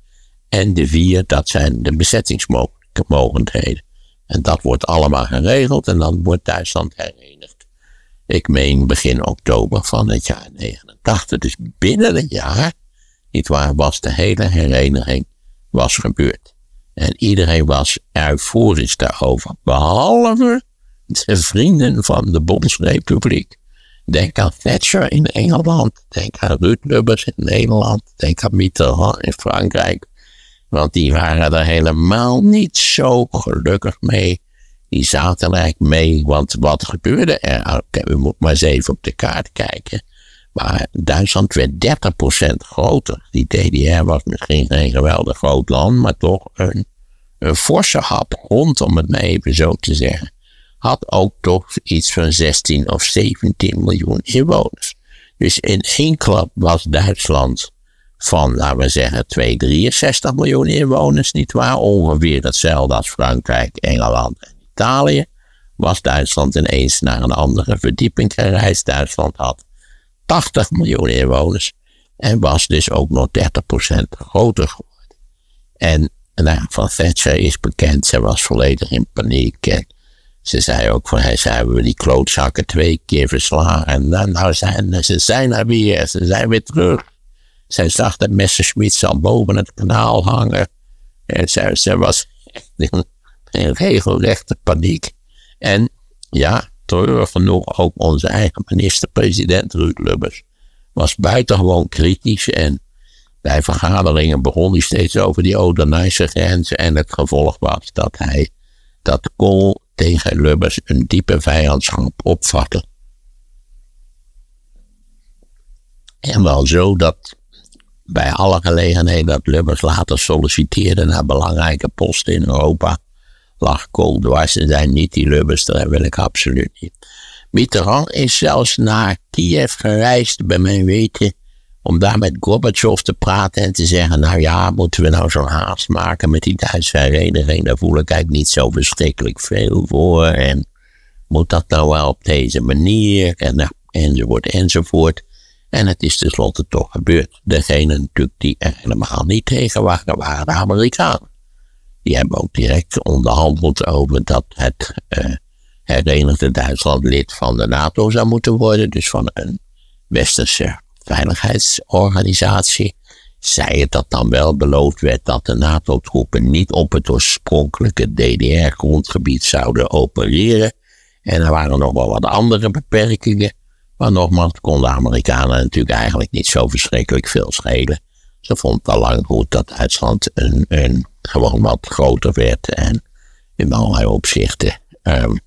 En de vier, dat zijn de bezettingsmogendheden. En dat wordt allemaal geregeld en dan wordt Duitsland herenigd. Ik meen begin oktober van het jaar 89. Dus binnen een jaar, niet waar, was de hele hereniging was gebeurd. En iedereen was euforisch daarover, behalve de vrienden van de Bondsrepubliek. Denk aan Thatcher in Engeland, denk aan Ruud Lubbers in Nederland, denk aan Mitterrand in Frankrijk. Want die waren er helemaal niet zo gelukkig mee. Die zaten er eigenlijk mee, want wat gebeurde er? U moet maar eens even op de kaart kijken. Maar Duitsland werd 30% groter. Die DDR was misschien geen geweldig groot land, maar toch een, forse hap rond, om het maar even zo te zeggen. Had ook toch iets van 16 of 17 miljoen inwoners. Dus in één klap was Duitsland van, laten we zeggen, 263 miljoen inwoners, nietwaar? Ongeveer hetzelfde als Frankrijk, Engeland en Italië. Was Duitsland ineens naar een andere verdieping gereisd. Duitsland had 80 miljoen inwoners en was dus ook nog 30% groter geworden. En nou, van Thatcher is bekend, ze was volledig in paniek. En ze zei ook van, hij zei, we die klootzakken twee keer verslagen. En nou, nou zijn ze zijn er weer, ze zijn weer terug. Zij zag de Messerschmitt al boven het kanaal hangen. En zij, zij was in regelrechte paniek. En ja, treurig genoeg ook onze eigen minister-president Ruud Lubbers was buitengewoon kritisch en bij vergaderingen begon hij steeds over die Odenijse grenzen en het gevolg was dat hij dat Kool tegen Lubbers een diepe vijandschap opvatte. En wel zo dat bij alle gelegenheden dat Lubbers later solliciteerde naar belangrijke posten in Europa, lag Kool dwars en zei niet die Lubbers, dat wil ik absoluut niet. Mitterrand is zelfs naar Kiev gereisd, bij mijn weten, om daar met Gorbachev te praten en te zeggen, nou ja, moeten we nou zo'n haast maken met die Duitse hereniging, daar voel ik eigenlijk niet zo verschrikkelijk veel voor en moet dat nou wel op deze manier en, nou, enzovoort enzovoort. En het is tenslotte toch gebeurd. Degene natuurlijk die er helemaal niet tegen waren, waren de Amerikanen. Die hebben ook direct onderhandeld over dat het uh, herenigde Duitsland lid van de NATO zou moeten worden. Dus van een westerse veiligheidsorganisatie. Zij het dat dan wel beloofd werd dat de NATO-troepen niet op het oorspronkelijke DDR-grondgebied zouden opereren. En er waren nog wel wat andere beperkingen. Maar nogmaals, konden de Amerikanen natuurlijk eigenlijk niet zo verschrikkelijk veel schelen. Ze vonden het al lang goed dat Duitsland een, een, gewoon wat groter werd en in allerlei opzichten um,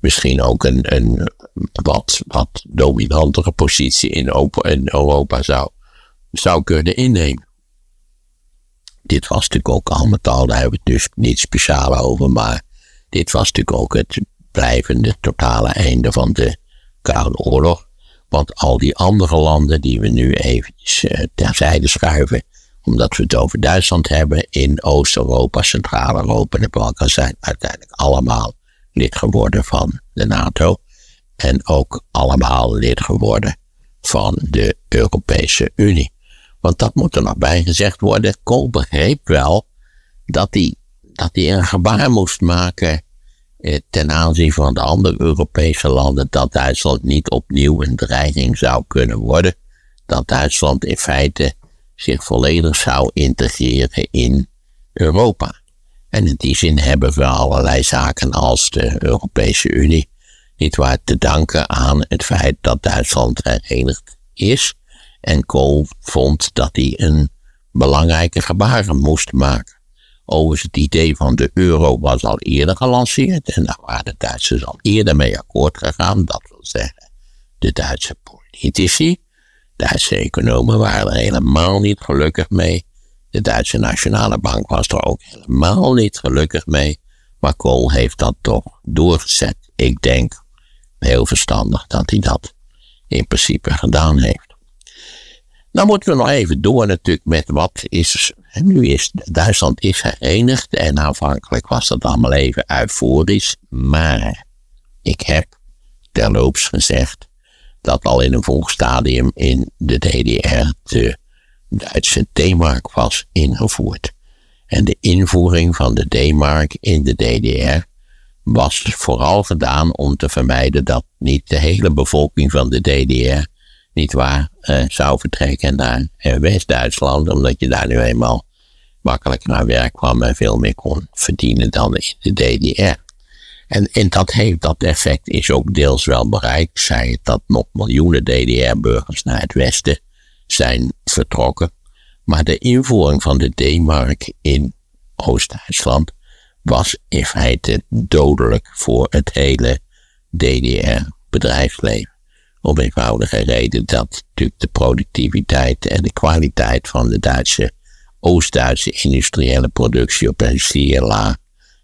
misschien ook een, een wat, wat dominantere positie in, Europa, in Europa zou, zou kunnen innemen. Dit was natuurlijk ook al met al, daar hebben we het dus niet speciaal over, maar dit was natuurlijk ook het blijvende totale einde van de Koude Oorlog. Want al die andere landen die we nu eventjes uh, terzijde schuiven, omdat we het over Duitsland hebben, in Oost-Europa, Centraal-Europa en de Balkan zijn uiteindelijk allemaal lid geworden van de NATO. En ook allemaal lid geworden van de Europese Unie. Want dat moet er nog bij gezegd worden. Kool begreep wel dat hij, dat hij een gebaar moest maken eh, ten aanzien van de andere Europese landen dat Duitsland niet opnieuw een dreiging zou kunnen worden. Dat Duitsland in feite zich volledig zou integreren in Europa. En in die zin hebben we allerlei zaken als de Europese Unie niet waar te danken aan het feit dat Duitsland herenigd is. En Kool vond dat hij een belangrijke gebaren moest maken. Overigens, het idee van de euro was al eerder gelanceerd en daar waren de Duitsers al eerder mee akkoord gegaan. Dat wil zeggen, de Duitse politici, Duitse economen waren er helemaal niet gelukkig mee. De Duitse Nationale Bank was er ook helemaal niet gelukkig mee. Maar Kool heeft dat toch doorgezet. Ik denk, heel verstandig dat hij dat in principe gedaan heeft. Dan moeten we nog even door natuurlijk met wat is. Nu is Duitsland is herenigd en aanvankelijk was dat allemaal even euforisch. Maar ik heb terloops gezegd dat al in een vroeg stadium in de DDR de Duitse D-mark was ingevoerd. En de invoering van de D-mark in de DDR was vooral gedaan om te vermijden dat niet de hele bevolking van de DDR niet waar uh, zou vertrekken naar uh, West-Duitsland, omdat je daar nu eenmaal makkelijker naar werk kwam en veel meer kon verdienen dan in de DDR. En, en dat, heeft, dat effect is ook deels wel bereikt. Zij het dat nog miljoenen DDR-burgers naar het westen zijn vertrokken. Maar de invoering van de D-mark in Oost-Duitsland was in feite dodelijk voor het hele DDR-bedrijfsleven. Om eenvoudige reden dat natuurlijk de productiviteit en de kwaliteit van de Duitse, Oost-Duitse industriële productie op een zeer laag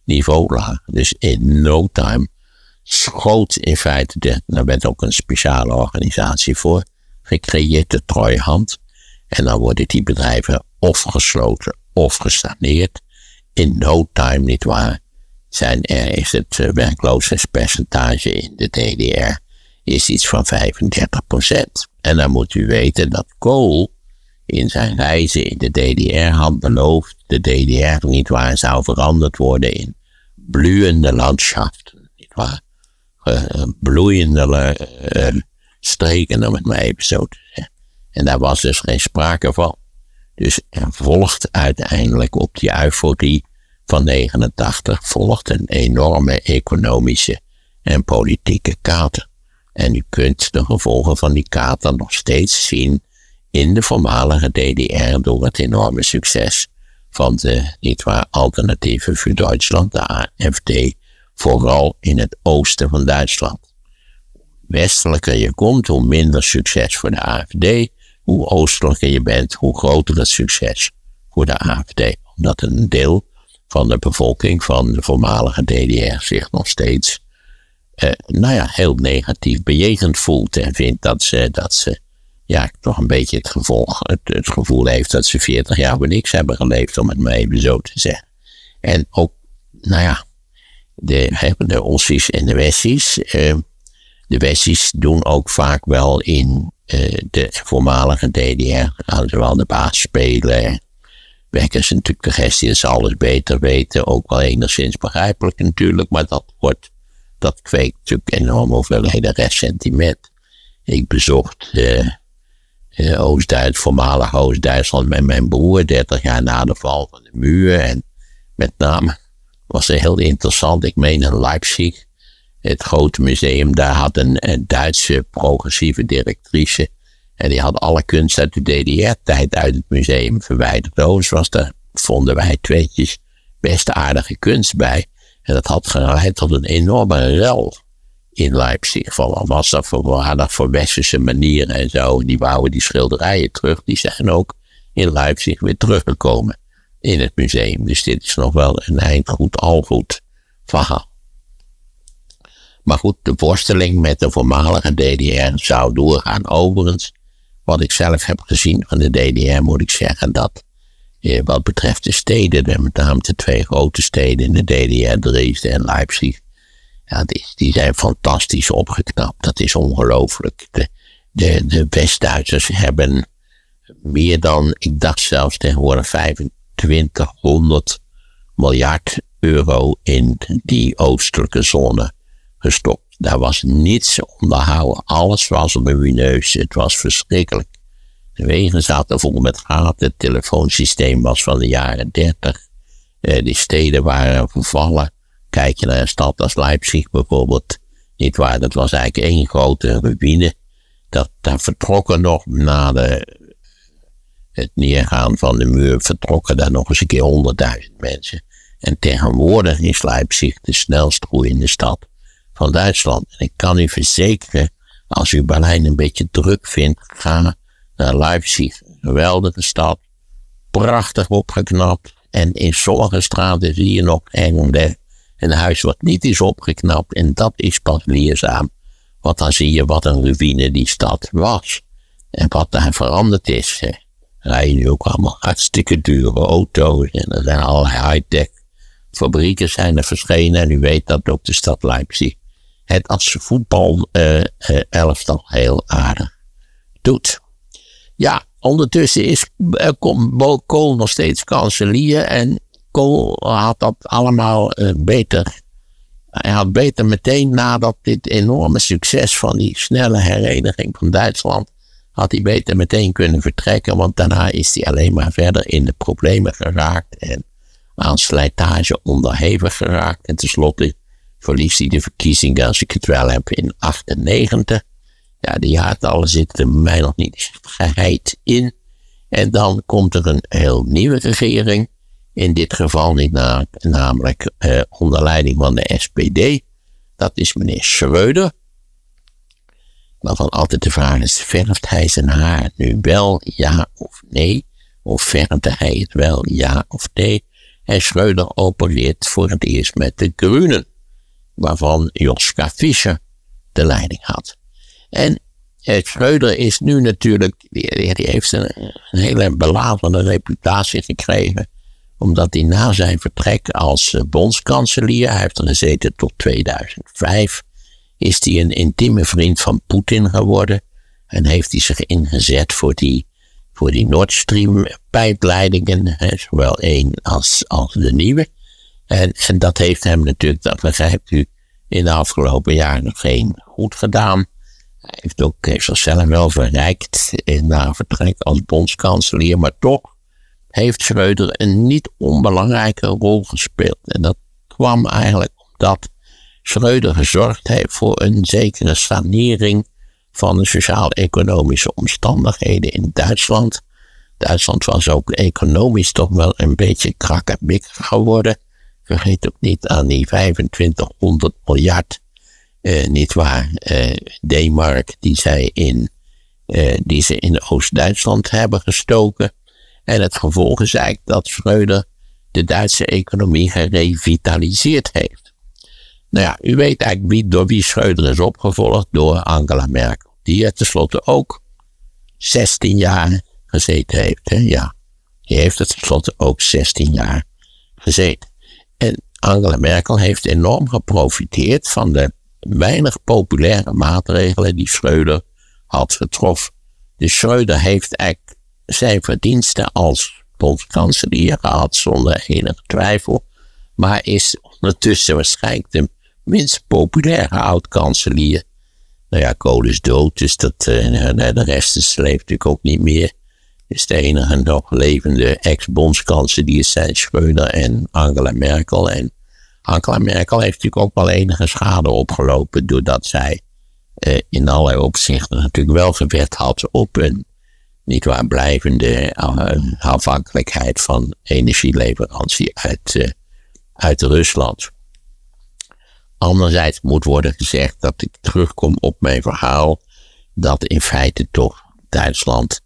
niveau lag. Dus in no time schoot in feite, de, daar werd ook een speciale organisatie voor gecreëerd, de Trojhand. En dan worden die bedrijven of gesloten of gestagneerd. In no time, niet waar, zijn er, is het uh, werkloosheidspercentage in de DDR is iets van 35%. En dan moet u weten dat Kool in zijn reizen in de DDR had beloofd de DDR niet waar zou veranderd worden in bloeiende landschaften, niet waar? Uh, bloeiende uh, streken, om het maar even zo te zeggen. En daar was dus geen sprake van. Dus er volgt uiteindelijk op die euforie van 89 volgt een enorme economische en politieke kater. En u kunt de gevolgen van die kater nog steeds zien in de voormalige DDR door het enorme succes van de, niet waar, alternatieven voor Duitsland, de AFD, vooral in het oosten van Duitsland. Westelijker je komt, hoe minder succes voor de AFD, hoe oostelijker je bent, hoe groter het succes voor de AFD. Omdat een deel van de bevolking van de voormalige DDR zich nog steeds, eh, nou ja, heel negatief bejegend voelt en vindt dat ze, dat ze ja, toch een beetje het, gevolg, het, het gevoel heeft dat ze 40 jaar voor niks hebben geleefd, om het maar even zo te zeggen. En ook, nou ja, de, de Ossies en de Wessies. Eh, de Wessies doen ook vaak wel in uh, de voormalige DDR, gaan ze wel de baas spelen. Wekken ze natuurlijk de gestie dat ze alles beter weten, ook wel enigszins begrijpelijk natuurlijk, maar dat wordt, dat kweekt natuurlijk enorm hoeveelheden ressentiment. Ik bezocht uh, Oost-Duits, voormalig Oost-Duitsland met mijn broer, 30 jaar na de val van de muur. En met name was het heel interessant, ik meen in Leipzig, het grote museum, daar had een, een Duitse progressieve directrice. En die had alle kunst uit de DDR-tijd uit het museum verwijderd. Overigens was daar, vonden wij tweetjes, best aardige kunst bij. En dat had geleid tot een enorme rel in Leipzig. Van wat was dat voor waardig voor westerse manieren en zo. Die wouden die schilderijen terug. Die zijn ook in Leipzig weer teruggekomen in het museum. Dus dit is nog wel een eindgoed, al goed verhaal. Maar goed, de worsteling met de voormalige DDR zou doorgaan. Overigens, wat ik zelf heb gezien van de DDR, moet ik zeggen dat eh, wat betreft de steden, met name de twee grote steden in de DDR, Dresden en Leipzig, ja, die, die zijn fantastisch opgeknapt. Dat is ongelooflijk. De, de, de West-Duitsers hebben meer dan, ik dacht zelfs tegenwoordig 2500 miljard euro in die oostelijke zone gestopt. Daar was niets onderhouden. Alles was lumineus. Het was verschrikkelijk. De wegen zaten vol met gaten. Het telefoonsysteem was van de jaren 30. Uh, die steden waren vervallen. Kijk je naar een stad als Leipzig bijvoorbeeld. Niet waar, dat was eigenlijk één grote ruïne. Dat, daar vertrokken nog na de, het neergaan van de muur, vertrokken daar nog eens een keer honderdduizend mensen. En tegenwoordig is Leipzig de snelst groeiende stad van Duitsland. En ik kan u verzekeren, als u Berlijn een beetje druk vindt, ga naar Leipzig. Geweldige stad, prachtig opgeknapt. En in sommige straten zie je nog een, een huis wat niet is opgeknapt. En dat is pas leerzaam. Want dan zie je wat een ruïne die stad was. En wat daar veranderd is. Rijden nu ook allemaal hartstikke dure auto's. En er zijn allerlei high-tech fabrieken zijn er verschenen. En u weet dat ook de stad Leipzig het als voetbal uh, elftal heel aardig doet. Ja, ondertussen is uh, Kool nog steeds kanselier en Kool had dat allemaal beter. Hij had beter meteen nadat dit enorme succes van die snelle hereniging van Duitsland, had hij beter meteen kunnen vertrekken, want daarna is hij alleen maar verder in de problemen geraakt en aan slijtage onderhevig geraakt. En tenslotte verliest hij de verkiezingen, als ik het wel heb, in 98. Ja, de jaartallen zitten mij nog niet geheid in. En dan komt er een heel nieuwe regering. In dit geval niet na, namelijk eh, onder leiding van de SPD. Dat is meneer Schreuder. Waarvan altijd de vraag is, verft hij zijn haar nu wel ja of nee? Of verfde hij het wel ja of nee? En Schreuder opereert voor het eerst met de Groenen waarvan Joska Fischer de leiding had. En eh, Schreuder is nu natuurlijk, die, heeft een, een, hele belazende reputatie gekregen, omdat hij na zijn vertrek als uh, bondskanselier, hij heeft er gezeten tot 2005, is hij een intieme vriend van Poetin geworden en heeft hij zich ingezet voor die, voor die Nord Stream pijpleidingen, zowel één als, als de nieuwe. En, en dat heeft hem natuurlijk, dat begrijpt u, in de afgelopen jaren geen goed gedaan. Hij heeft ook zichzelf wel verrijkt haar vertrek als bondskanselier, maar toch heeft Schreuder een niet onbelangrijke rol gespeeld. En dat kwam eigenlijk omdat Schreuder gezorgd heeft voor een zekere sanering van de sociaal-economische omstandigheden in Duitsland. Duitsland was ook economisch toch wel een beetje krakkemikkig geworden. Vergeet ook niet aan die 2500 miljard, eh, niet waar, eh, D-mark die, zij in, eh, die ze in Oost-Duitsland hebben gestoken. En het gevolg is eigenlijk dat Schreuder de Duitse economie gerevitaliseerd heeft. Nou ja, u weet eigenlijk wie, door wie Schreuder is opgevolgd, door Angela Merkel. Die er tenslotte ook 16 jaar gezeten heeft. Hè? Ja, die heeft er tenslotte ook 16 jaar gezeten. En Angela Merkel heeft enorm geprofiteerd van de weinig populaire maatregelen die Schreuder had getroffen. Dus Schreuder heeft eigenlijk zijn verdiensten als bondskanselier gehad zonder enige twijfel. Maar is ondertussen waarschijnlijk de minst populaire oud-kanselier. Nou ja, Kool is dood, dus dat, uh, de rest is, leeft natuurlijk ook niet meer is de enige nog levende ex-bondskanselier zijn Schreuder en Angela Merkel. En Angela Merkel heeft natuurlijk ook wel enige schade opgelopen doordat zij eh, in allerlei opzichten natuurlijk wel gewet had op een niet waar blijvende eh, afhankelijkheid van energieleverantie uit, uh, uit Rusland. Anderzijds moet worden gezegd dat ik terugkom op mijn verhaal dat in feite toch Duitsland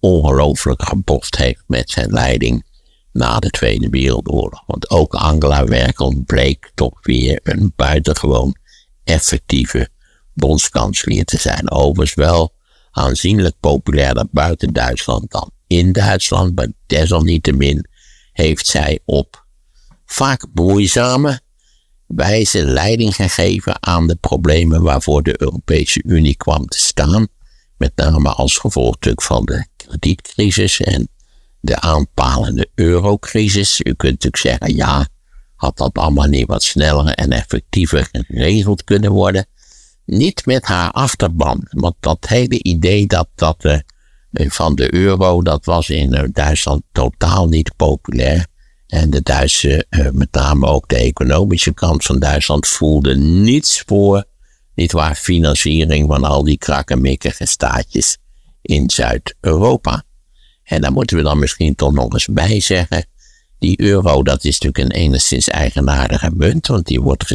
ongelooflijk gebost heeft met zijn leiding na de Tweede Wereldoorlog. Want ook Angela Merkel bleek toch weer een buitengewoon effectieve bondskanselier te zijn. Overigens wel aanzienlijk populairder buiten Duitsland dan in Duitsland, maar desalniettemin heeft zij op vaak moeizame wijze leiding gegeven aan de problemen waarvoor de Europese Unie kwam te staan. Met name als gevolg van de kredietcrisis en de aanpalende eurocrisis. U kunt natuurlijk zeggen, ja, had dat allemaal niet wat sneller en effectiever geregeld kunnen worden? Niet met haar achterban, want dat hele idee dat, dat uh, van de euro, dat was in uh, Duitsland totaal niet populair. En de Duitse, eh, met name ook de economische kant van Duitsland, voelde niets voor, niet waar, financiering van al die krakkemikkige staatjes in Zuid-Europa. En daar moeten we dan misschien toch nog eens bij zeggen. Die euro, dat is natuurlijk een enigszins eigenaardige munt, want die wordt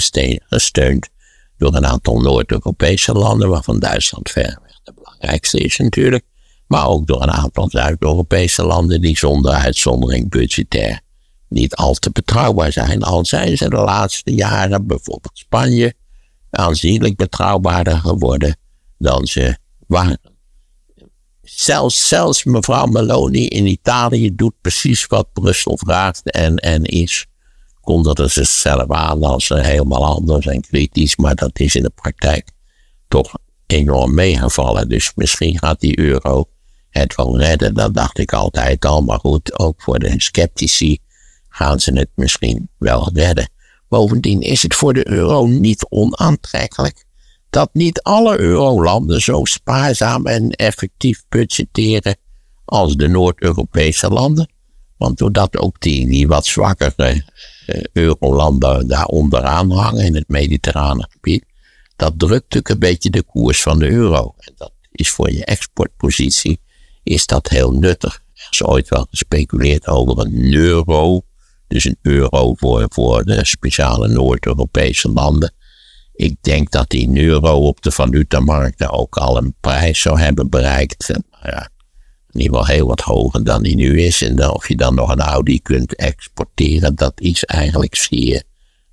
gesteund door een aantal Noord-Europese landen, waarvan Duitsland verreweg de belangrijkste is natuurlijk. Maar ook door een aantal Zuid-Europese landen die zonder uitzondering budgetair niet al te betrouwbaar zijn. Al zijn ze de laatste jaren, bijvoorbeeld Spanje, aanzienlijk betrouwbaarder geworden dan ze waren. Zelfs, zelfs mevrouw Meloni in Italië doet precies wat Brussel vraagt en, en is. Kondigde ze zichzelf aan als helemaal anders en kritisch, maar dat is in de praktijk toch enorm meegevallen. Dus misschien gaat die euro het wel redden, dat dacht ik altijd al. Maar goed, ook voor de sceptici gaan ze het misschien wel redden. Bovendien is het voor de euro niet onaantrekkelijk dat niet alle eurolanden zo spaarzaam en effectief budgetteren als de Noord-Europese landen. Want doordat ook die, wat zwakkere uh, eurolanden daar onderaan hangen in het mediterrane gebied, dat drukt natuurlijk een beetje de koers van de euro. En dat is voor je exportpositie is dat heel nuttig. Er is ooit wel gespeculeerd over een euro, dus een euro voor, voor de speciale Noord-Europese landen. Ik denk dat die euro op de valutamarkten ook al een prijs zou hebben bereikt. ja, in ieder geval heel wat hoger dan die nu is. En dan, of je dan nog een Audi kunt exporteren, dat is eigenlijk zeer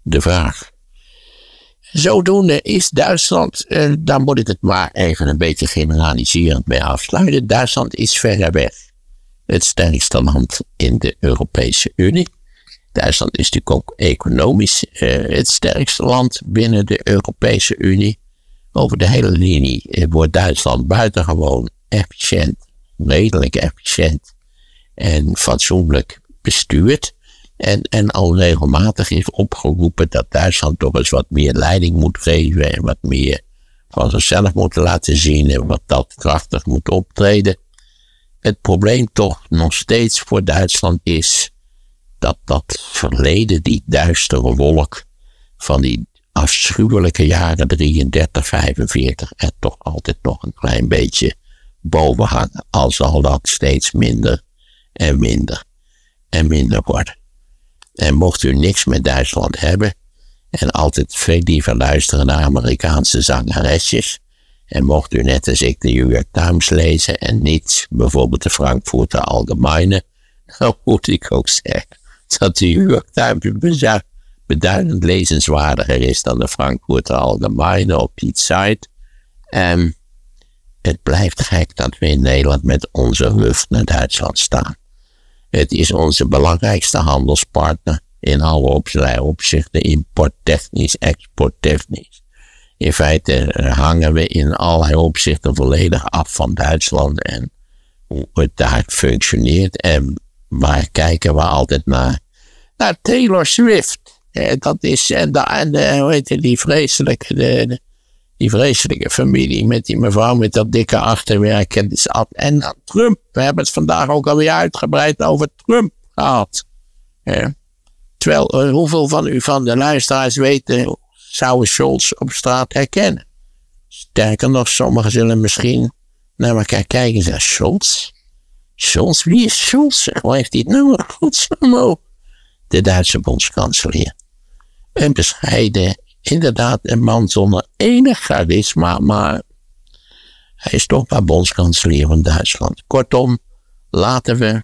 de vraag. Zodoende is Duitsland, eh, moet ik het maar even een beetje generaliserend mee afsluiten. Duitsland is verreweg het sterkste land in de Europese Unie. Duitsland is natuurlijk ook economisch eh, het sterkste land binnen de Europese Unie. Over de hele linie eh, wordt Duitsland buitengewoon efficiënt, redelijk efficiënt en fatsoenlijk bestuurd. En, en al regelmatig is opgeroepen dat Duitsland toch eens wat meer leiding moet geven en wat meer van zichzelf moet laten zien en wat dat krachtig moet optreden. Het probleem toch nog steeds voor Duitsland is dat dat verleden, die duistere wolk van die afschuwelijke jaren 33, 45 er toch altijd nog een klein beetje boven hangen. Al zal dat steeds minder en minder en minder worden. En mocht u niks met Duitsland hebben en altijd veel liever luisteren naar Amerikaanse zangeresjes, en mocht u net als ik de New York Times lezen en niet bijvoorbeeld de Frankfurter Allgemeine, (laughs) dan moet ik ook zeggen dat de New York Times beduidend lezenswaardiger is dan de Frankfurter Allgemeine op die site. En het blijft gek dat we in Nederland met onze rug naar Duitsland staan. Het is onze belangrijkste handelspartner in alle opzichten, importtechnisch, exporttechnisch. In feite hangen we in allerlei opzichten volledig af van Duitsland en hoe het daar functioneert. En waar kijken we altijd naar? Naar Taylor Swift. dat is, en, de, en hoe heet die vreselijke, de, die vreselijke familie met die mevrouw met dat dikke achterwerk. En, en Trump. We hebben het vandaag ook alweer uitgebreid over Trump gehad. Terwijl, eh, hoeveel van u van de luisteraars weten, zouden Scholz op straat herkennen? Sterker nog, sommigen zullen misschien naar elkaar kijken en zeggen, Scholz? Scholz? Wie is Scholz? Hoe heeft hij het nou? Godsnaam De Duitse bondskanselier. Een bescheiden inderdaad een man zonder enig charisma, maar hij is toch maar bondskanselier van Duitsland. Kortom, laten we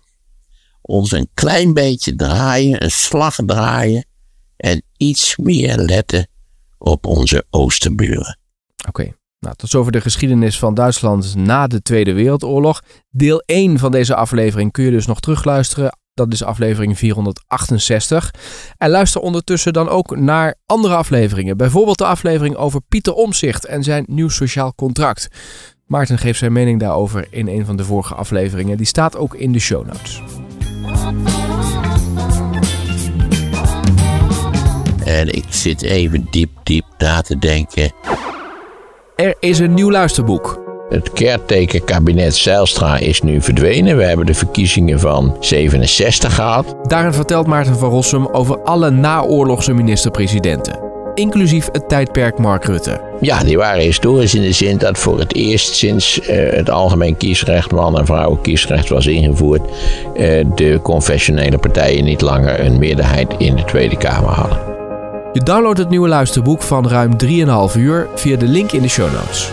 ons een klein beetje draaien, een slag draaien en iets meer letten op onze oosterburen. Oké. Nou, tot zover de geschiedenis van Duitsland na de Tweede Wereldoorlog. Deel 1 van deze aflevering kun je dus nog terugluisteren dat is aflevering 468. En luister ondertussen dan ook naar andere afleveringen. Bijvoorbeeld de aflevering over Pieter Omzicht en zijn nieuw sociaal contract. Maarten geeft zijn mening daarover in een van de vorige afleveringen. Die staat ook in de show notes. En ik zit even diep, diep na te denken. Er is een nieuw luisterboek. Het caretaker-kabinet Zijlstra is nu verdwenen. We hebben de verkiezingen van 67 gehad. Daarin vertelt Maarten van Rossum over alle naoorlogse minister-presidenten. Inclusief het tijdperk Mark Rutte. Ja, die waren historisch in de zin dat voor het eerst sinds uh, het algemeen kiesrecht, man- en vrouwen kiesrecht was ingevoerd, uh, de confessionele partijen niet langer een meerderheid in de Tweede Kamer hadden. Je downloadt het nieuwe luisterboek van ruim 3,5 uur via de link in de show notes.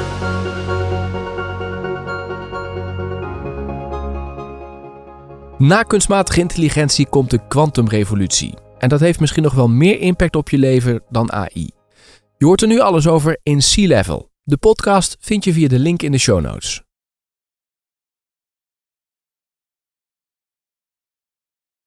Na kunstmatige intelligentie komt de kwantumrevolutie. En dat heeft misschien nog wel meer impact op je leven dan AI. Je hoort er nu alles over in Sea Level. De podcast vind je via de link in de show notes.